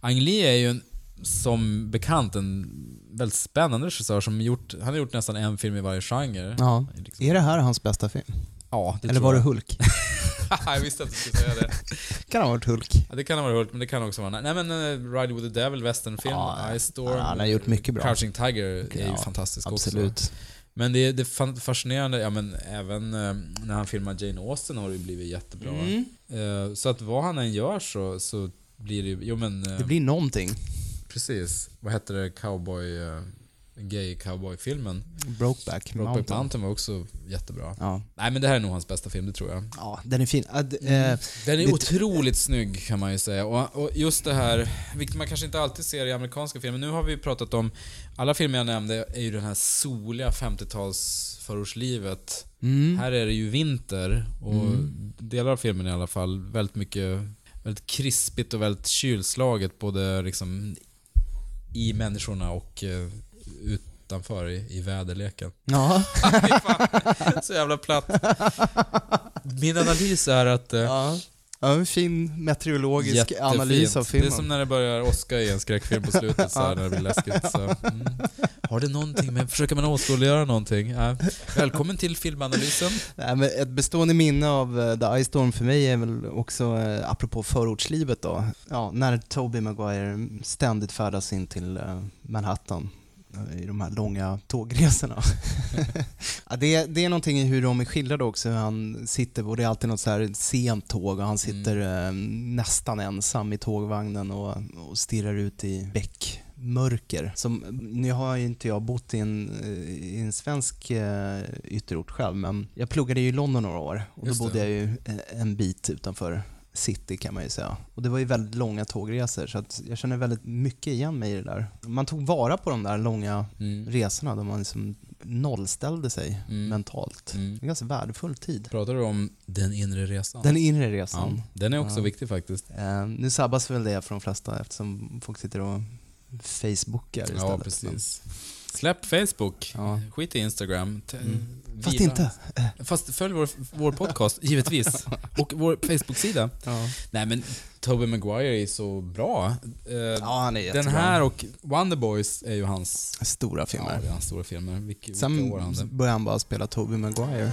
Ang Lee är ju en, som bekant en väldigt spännande regissör som gjort, han har gjort nästan en film i varje genre. Ja. Liksom. Är det här hans bästa film? Ja, det Eller var det. Hulk? <laughs> jag visste att du skulle säga det. <laughs> kan ha varit Hulk. Ja, det kan ha varit Hulk, men det kan också vara... Nej men uh, Ride with the Devil, westernfilm, Ja, Ice Storm. ja, han har gjort mycket bra. Crouching Tiger är ju Ja, fantastisk också. Absolut. Men det det är fascinerande, ja men även eh, när han filmar Jane Austen har det ju blivit jättebra. Mm. Eh, så att vad han än gör så, så blir det ju... Jo men... Det blir någonting. Precis. Vad hette det? Cowboy... eh, gay cowboy-filmen. Brokeback Brokeback Mountain. Var också jättebra. Ja. Nej men det här är nog hans bästa film, det tror jag. ja, den är fin. Äh, d- Mm. eh, Den är Det- otroligt snygg kan man ju säga. Och, och just det här, vilket man kanske inte alltid ser i amerikanska filmer. Nu har vi ju pratat om, alla filmer jag nämnde är ju den här soliga 50-tals förortslivet. mm. Här är det ju vinter och Mm. delar av filmen i alla fall väldigt mycket, väldigt krispigt och väldigt kylslaget både liksom i människorna och eh, utanför i, i väderleken. Ja. <laughs> Så jävla platt. Min analys är att eh, ja. Ja, en fin meteorologisk Jättefint. analys av Det filmen. är som när det börjar åska i en skräckfilm på slutet så här, när det blir läskigt. Så. Mm. Har det någonting med, försöker man åskådliggöra någonting? Ja. Välkommen till filmanalysen. Nej, men ett bestående minne av eh, The Ice Storm för mig är väl också, eh, apropå förortslivet då, ja, när Toby Maguire ständigt färdas in till eh, Manhattan i de här långa tågresorna. <laughs> ja, det, är, det är någonting i hur de är skildrade också, han sitter, och det är alltid något så här sent tåg och han sitter eh, nästan ensam i tågvagnen och, och stirrar ut i bäckmörker. Som, nu har ju inte jag bott i en, eh, i en svensk eh, ytterort själv, men jag pluggade ju i London några år och då Just det. bodde jag ju eh, en bit utanför city kan man ju säga. Och det var ju väldigt långa tågresor så jag känner väldigt mycket igen mig i det där. Man tog vara på de där långa Mm. resorna då man liksom nollställde sig Mm. mentalt. Mm. En ganska värdefull tid. Pratar du om den inre resan? Den inre ja, resan. den är också Ja. viktig faktiskt. Eh, nu sabbas väl det för de flesta eftersom folk sitter och facebookar istället. Ja, precis. Släpp Facebook. Ja. Skit i Instagram. Mm. Fast vila. inte. Fast följ vår, vår podcast, givetvis. <laughs> Och vår Facebook-sida. Ja. Nej men Tobey Maguire är så bra. Eh, ja, han är jättebra. den här och Wonder Boys är ju hans, Stora ja, filmer. är hans stora filmer. Vilka, vilka Sen år han började han bara spela Tobey Maguire.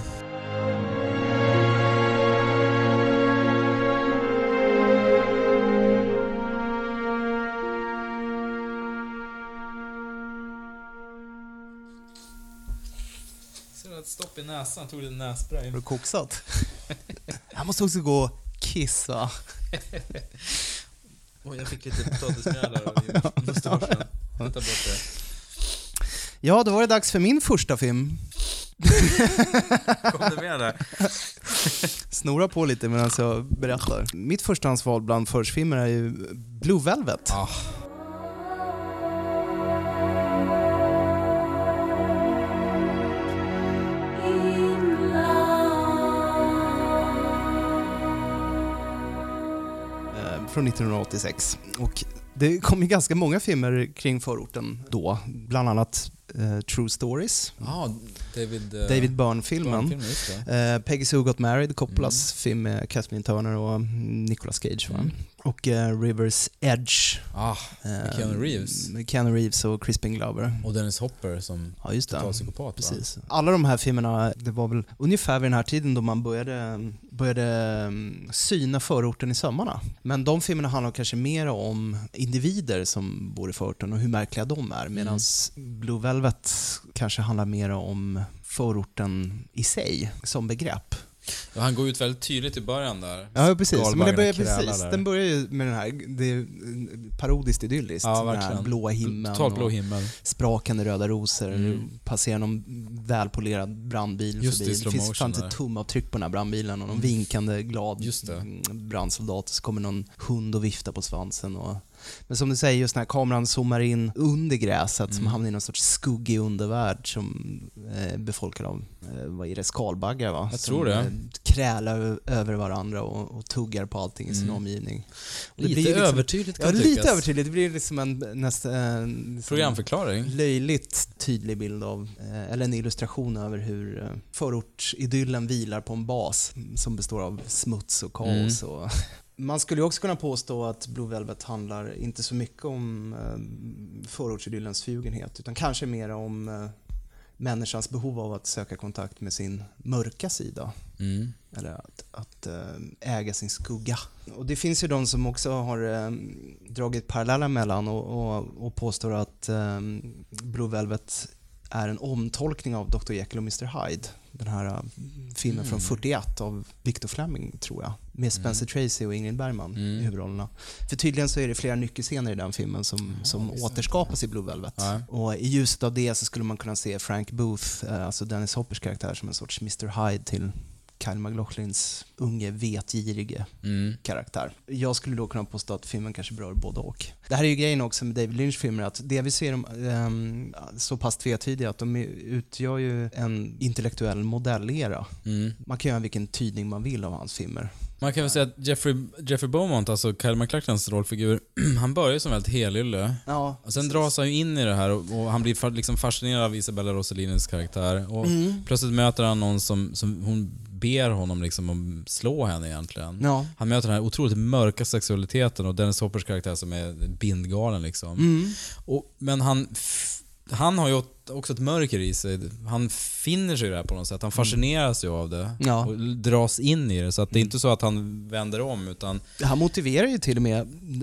Stopp i näsan? Tog lite nässpray. Har du koksat? <laughs> jag måste också gå och kissa. <laughs> Oj, jag fick lite potatismjöl av mustaschen. Ta bort det. Ja, då var det dags för min första film. Kom det med där? <laughs> Snora på lite medan jag berättar. Mitt förstahandsval bland förortsfilmer är ju Blue Velvet. Ah, från 1986. Och det kom ju ganska många filmer kring förorten då, bland annat eh, True Stories, Ja, David... eh, David Byrne-filmen. Det. Eh, Peggy Sue Got Married, Coppolas film med Kathleen Turner och Nicolas Cage. Va? Mm. Och eh, Rivers Edge. Ah, eh, Keanu Reeves. Med Keanu Reeves och Crispin Glover. och Dennis Hopper som Ja, just det. total psykopat va? Precis. Alla de här filmerna, det var väl ungefär vid den här tiden då man började, började mm, syna förorten i sömmarna. Men de filmerna handlar kanske mer om individer som bor i förorten och hur märkliga de är. Medan Blue Velvet kanske handlar mer om förorten i sig som begrepp. Ja, han går ut väldigt tydligt i början där. Ja, precis. Men det Skalbaggarna börjar, precis. där. Den börjar ju med den här, det är parodiskt idylliskt. Ja, Den här verkligen. blåa himlen Totalt blå himmel. sprakande röda rosor. Mm. Passerar någon välpolerad brandbil Just det, förbi. Det slow finns fan inte tumavtryck på den här brandbilen och någon Mm. vinkande glad det. brandsoldat. Så kommer någon hund och viftar på svansen. Och... Men som du säger, just när kameran zoomar in under gräset som Mm. hamnar i någon sorts skuggig undervärld som är befolkad av, eh, vad är det, skalbaggar va? Jag som, tror det. eh, krälar över varandra och, och tuggar på allting i sin Mm. omgivning. Och det Lite liksom- övertydligt kan Ja, tyckas. lite övertydligt. Det blir liksom en nästan... En, liksom Programförklaring. löjligt tydlig bild av, eh, eller en illustration över hur eh, förortsidyllen vilar på en bas som består av smuts och kaos. Mm. Och man skulle ju också kunna påstå att Blue Velvet handlar inte så mycket om eh, förortsidyllens förljugenhet utan kanske mer om eh, människans behov av att söka kontakt med sin mörka sida. Mm. Eller att, att eh, äga sin skugga. Och det finns ju de som också har eh, dragit paralleller mellan och, och, och påstår att eh, Blue Velvet är en omtolkning av Dr. Jekyll och Mr. Hyde. Den här eh, filmen från Mm. 41 av Victor Fleming, tror jag. Med Spencer Tracy och Ingrid Bergman Mm. i huvudrollerna. För tydligen så är det flera nyckelscener i den filmen som, som återskapas i Blue Velvet. Och i ljuset av det så skulle man kunna se Frank Booth, eh, alltså Dennis Hoppers karaktär, som en sorts Mr. Hyde till Kyle MacLachlins unge, vetgirige Mm. karaktär. Jag skulle då kunna påstå att filmen kanske berör både och. Det här är ju grejen också med David Lynch filmer att det vi ser dem ehm, så pass tvetydiga att de utgör ju en intellektuell modellera. Mm. Man kan göra vilken tydning man vill av hans filmer. Man kan väl säga att Jeffrey, Jeffrey Beaumont, alltså Kyle MacLachlans rollfigur, <clears throat> han börjar ju som väldigt helylle. Ja, Och sen dras han ju in i det här och, och han blir liksom fascinerad av Isabella Rossellinis karaktär. Och Mm. plötsligt möter han någon som, som hon ber honom liksom om slå henne egentligen. Ja. Han möter den här otroligt mörka sexualiteten och Dennis Hoppers karaktär som är bindgalen liksom. Mm. Och, men han, han har ju också ett mörker i sig. Han finner sig i det här på något sätt. Han fascineras ju av det Ja. och dras in i det. Så att det är inte så att han vänder om utan Han motiverar ju till och med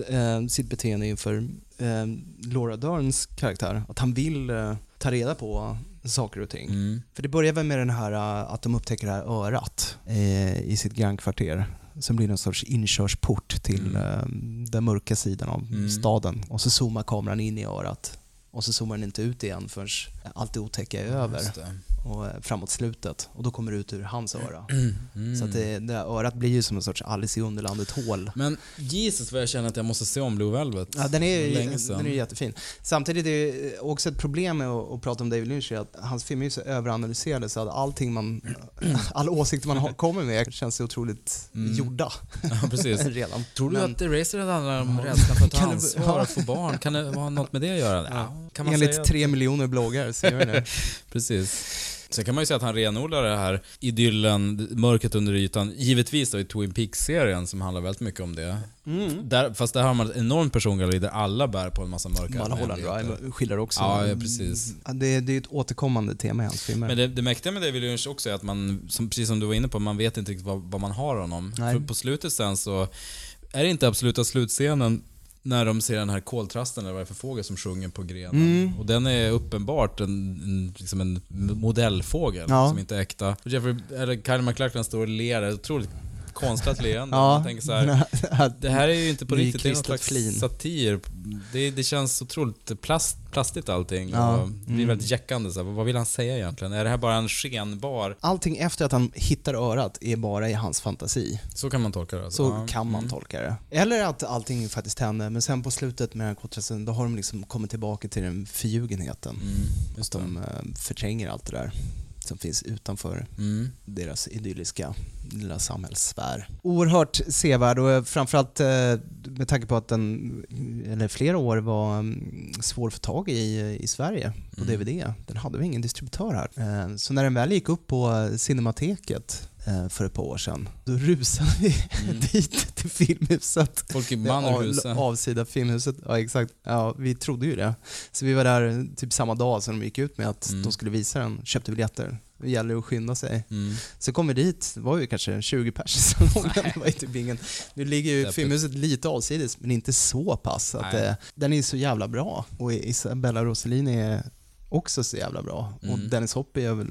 eh, sitt beteende inför eh, Laura Derns karaktär. Att han vill eh, ta reda på saker och ting. mm, För det börjar väl med den här eh, att de upptäcker det här örat eh, i sitt grannkvarter. Som blir någon sorts inkörsport till Mm. eh, den mörka sidan av Mm. staden. Och så zoomar kameran in i örat. Och så zoomar den inte ut igen förrän allt det otäcka är över. det. Och eh, framåt slutet. Och då kommer det ut ur hans öra. Mm. Så att det, det örat blir ju som en sorts Alice i Underlandet hål. Men Jesus vad jag känner att jag måste se om Blue Velvet. Ja, den är, ju- var länge sedan. den är jättefin. Samtidigt är det också ett problem med att, att prata om David Lynch att hans filmer är så överanalyserade så att allting man, <clears throat> alla åsikter man har, kommer med känns otroligt Mm. gjorda Ja, precis. <laughs> redan. Tror du Men att Eraser handlar om rädslan för att ta ansvar och få barn? Kan det ha något med det att göra? Ja, kan man enligt tre miljoner bloggar gör det det. <laughs> Precis. Sen kan man ju säga att han renodlar det här idyllen, mörkret under ytan, givetvis då i Twin Peaks-serien som handlar väldigt mycket om det. Mm. Där, fast där har man ett enormt persongalleri där alla bär på en massa mörka Mulholland hemligheter. Drive skildrar också. Ja, ja, precis. Det, det är ett återkommande tema i hans filmer. Men det, det mäktiga med David Lynch också är att man, som, precis som du var inne på, man vet inte riktigt vad, vad man har honom. För på slutet sen så är det inte absoluta slutscenen när de ser den här koltrasten eller vad det är för fågel som sjunger på grenen. Mm. Och den är uppenbart en, en, liksom en modellfågel Ja. som inte är äkta. Och Jeffrey, eller Kyle MacLachlan står och ler, otroligt konstlat leende. Ja. Man tänker så här, <laughs> det här är ju inte på riktigt, det är någon slags flin. satir. Det, det känns otroligt plast, plastigt allting. Ja. Och det blir Mm. väldigt jäckande. Så här, vad vill han säga egentligen? Är det här bara en skenbar... Allting efter att han hittar örat är bara i hans fantasi. Så kan man tolka det. Alltså. Så Ja. kan man Mm. tolka det. Eller att allting faktiskt hände, men sen på slutet med den här kontrasten, då har de liksom kommit tillbaka till den förljugenheten. Mm, Att de eh, förtränger allt det där som finns utanför Mm. deras idylliska lilla samhällssfär. Oerhört sevärd och eh, framförallt eh, med tanke på att den, eller flera år var mm, svår att få tag i i Sverige på Mm. DVD. Den hade vi ingen distributör här. Eh, Så när den väl gick upp på Cinemateket eh, för ett par år sedan, då rusade vi Mm. <laughs> dit till Filmhuset. Folk i av, Mannerhuset. avsida Filmhuset, ja exakt. Ja, vi trodde ju det. Så vi var där typ samma dag som de gick ut med att Mm. de skulle visa den, köpte biljetter. Det gäller att skynda sig. Mm. Så kom vi dit, det var ju kanske 20 pers i salongen. Det var typ ingen. Nu ligger ju Deppigt. Filmhuset lite avsides, men inte så pass. Att, eh, den är så jävla bra. Och Isabella Rossellini är också så jävla bra. Och Mm. Dennis Hopper gör väl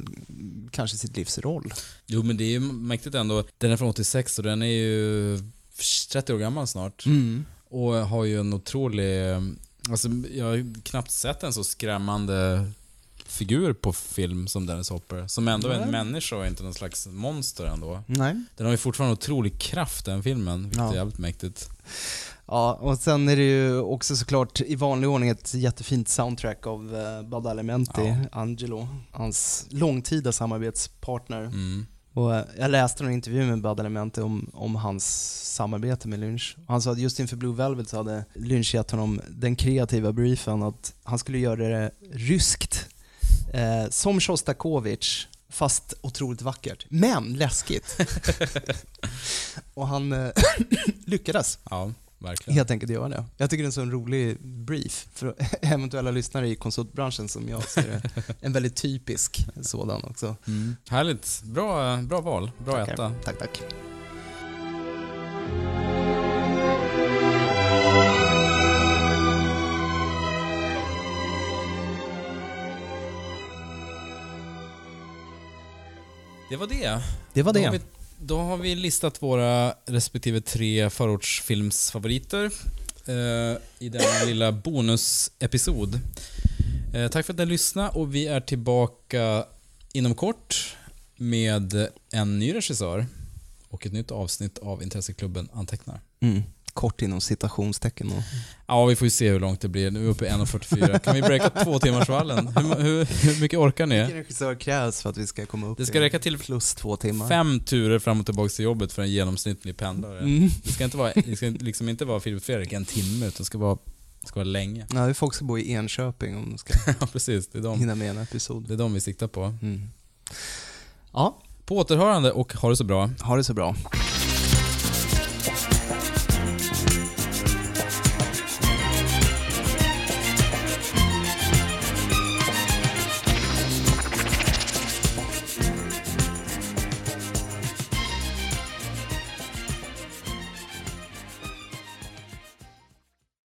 kanske sitt livs roll. Jo men det är ju mäktigt ändå. Den är från 86 och den är ju 30 år gammal snart. Mm. Och har ju en otrolig... Alltså jag har knappt sett en så skrämmande figur på film som Dennis Hopper. Som ändå är en människa och inte någon slags monster ändå. Nej. Den har ju fortfarande otrolig kraft den filmen, vilket Ja. är jävligt mäktigt. Ja, och sen är det ju också såklart i vanlig ordning ett jättefint soundtrack av uh, Bad Alimenti, Ja. Angelo, hans långtida samarbetspartner. Mm. Och eh, jag läste en intervju med Bad Alimenti om, om hans samarbete med Lynch. Han sa att just inför Blue Velvet så hade Lynch gett honom den kreativa briefen att han skulle göra det ryskt, eh, som Shostakovich, fast otroligt vackert. Men läskigt. <laughs> och han <clears throat> lyckades Ja, verkligen. helt enkelt göra det. Jag tycker det är en sån rolig brief för <laughs> eventuella lyssnare i konsultbranschen som jag ser det. En väldigt typisk sådan också. Mm. Härligt. Bra, bra val. Bra Tackar. etta. Tack, tack. Det var det. Det var det då har vi listat våra respektive tre förortsfilmsfavoriter eh, i denna lilla bonusepisod. Eh, tack för att ni lyssnade och vi är tillbaka inom kort med en ny regissör och ett nytt avsnitt av Intresseklubben Antecknar. Mm. Kort inom citationstecken. Och... Ja, vi får ju se hur långt det blir. Nu är vi uppe i 1.44. Kan vi breaka två timmars vallen? Hur, hur, hur mycket orkar ni? Vilken regissör krävs för att vi ska komma upp Det ska räcka till plus två timmar? fem turer fram och tillbaka till jobbet för en genomsnittlig pendlare. Mm. Det ska inte vara, det ska liksom inte vara Filip Fredrik en timme, utan det ska vara, det ska vara länge. Ja, det är folk som bor i Enköping om de ska <laughs> Ja, precis. Det är de, hinna med en episod. det är de vi siktar på. Mm. Ja, På återhörande och ha det så bra. Ha det så bra.